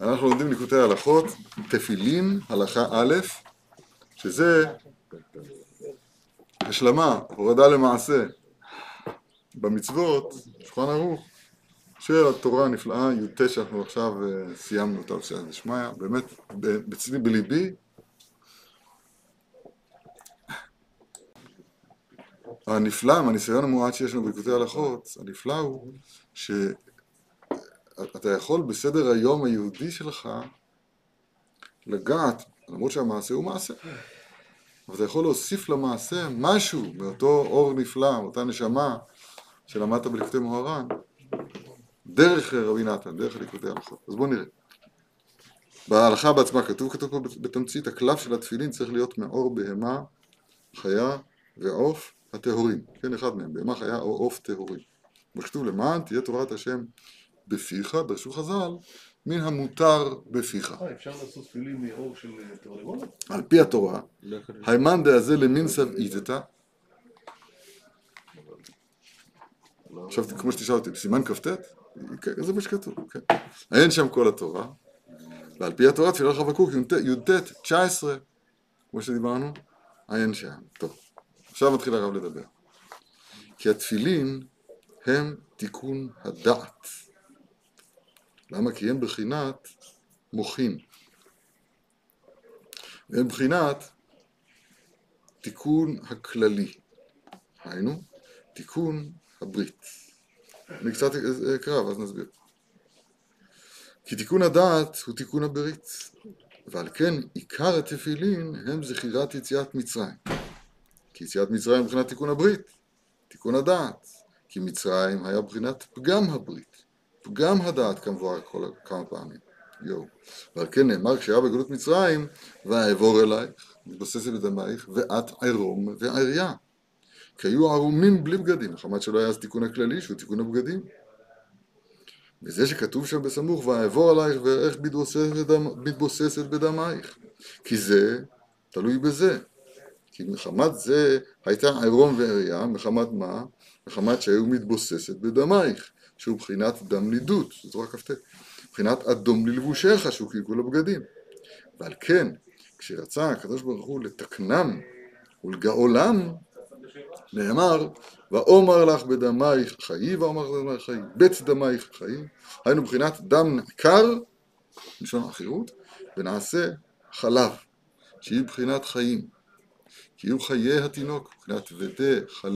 אנחנו לומדים ליקוטי הלכות, תפילין, הלכה א', שזה השלמה, הורדה למעשה במצוות, שולחן ערוך, של התורה הנפלאה, י"ט שאנחנו עכשיו סיימנו אותה בסייעתא דשמיא, באמת, בצדי בליבי. הנפלא מהניסיון המועט שיש לנו בליקוטי הלכות, הנפלא הוא שאתה יכול בסדר היום היהודי שלך לגעת, למרות שהמעשה הוא מעשה, אבל אתה יכול להוסיף למעשה משהו מאותו אור נפלא, מאותה נשמה שלמדת בליקוטי מוהר"ן, דרך רבי נתן, דרך ליקוטי הלכות. אז בואו נראה. בהלכה בעצמה כתוב, כתוב פה בתמצית, הקלף של התפילין צריך להיות מאור בהמה, חיה ועוף הטהורים, כן, אחד מהם, בהמה חיה או עוף טהורים. וכתוב למען תהיה תורת השם בפיך, דרשו חז"ל, מן המותר בפיך. אפשר לעשות תפילין מאור של תרנגולת? על פי התורה, הימן דהזה למינצב איתתא. עכשיו, כמו שתשאל אותי, בסימן כ"ט? זה מה שכתוב, כן. אין שם כל התורה, ועל פי התורה תפילה חבקוק י"ט 19, כמו שדיברנו, אין שם. טוב. עכשיו מתחיל הרב לדבר. כי התפילין הם תיקון הדעת. למה? כי הם בחינת מוחין. הם בחינת תיקון הכללי. היינו, תיקון הברית. אני קצת אקרא ואז נסביר. כי תיקון הדעת הוא תיקון הברית, ועל כן עיקר התפילין הם זכירת יציאת מצרים. כי יציאת מצרים מבחינת תיקון הברית, תיקון הדעת, כי מצרים היה מבחינת פגם הברית, פגם הדעת כמבואר כמה פעמים, יו. ועל כן נאמר כשהיה בגלות מצרים, ואעבור אלייך, מתבססת בדמייך, ואת עירום ועריה. כי היו ערומים בלי בגדים, מחמת שלא היה אז תיקון הכללי, שהוא תיקון הבגדים. וזה שכתוב שם בסמוך, ואעבור עלייך ואיך מתבוססת בדמייך. כי זה תלוי בזה. כי מחמת זה הייתה עירום ועריה, מחמת מה? מחמת שהיו מתבוססת בדמייך, שהוא בחינת דם נידות, זאת רק כ"ט, מבחינת אדום ללבושיך, שהוא קלקול הבגדים. ועל כן, כשרצה הקדוש ברוך הוא לתקנם ולגאולם, נאמר, ואומר לך בדמייך חיי, ואומר לך בדמייך חיי, בית דמייך חיי, היינו בחינת דם נעקר, לשון החירות, ונעשה חלב, שהיא בחינת חיים. כי יהיו חיי התינוק, מבחינת ודה חלב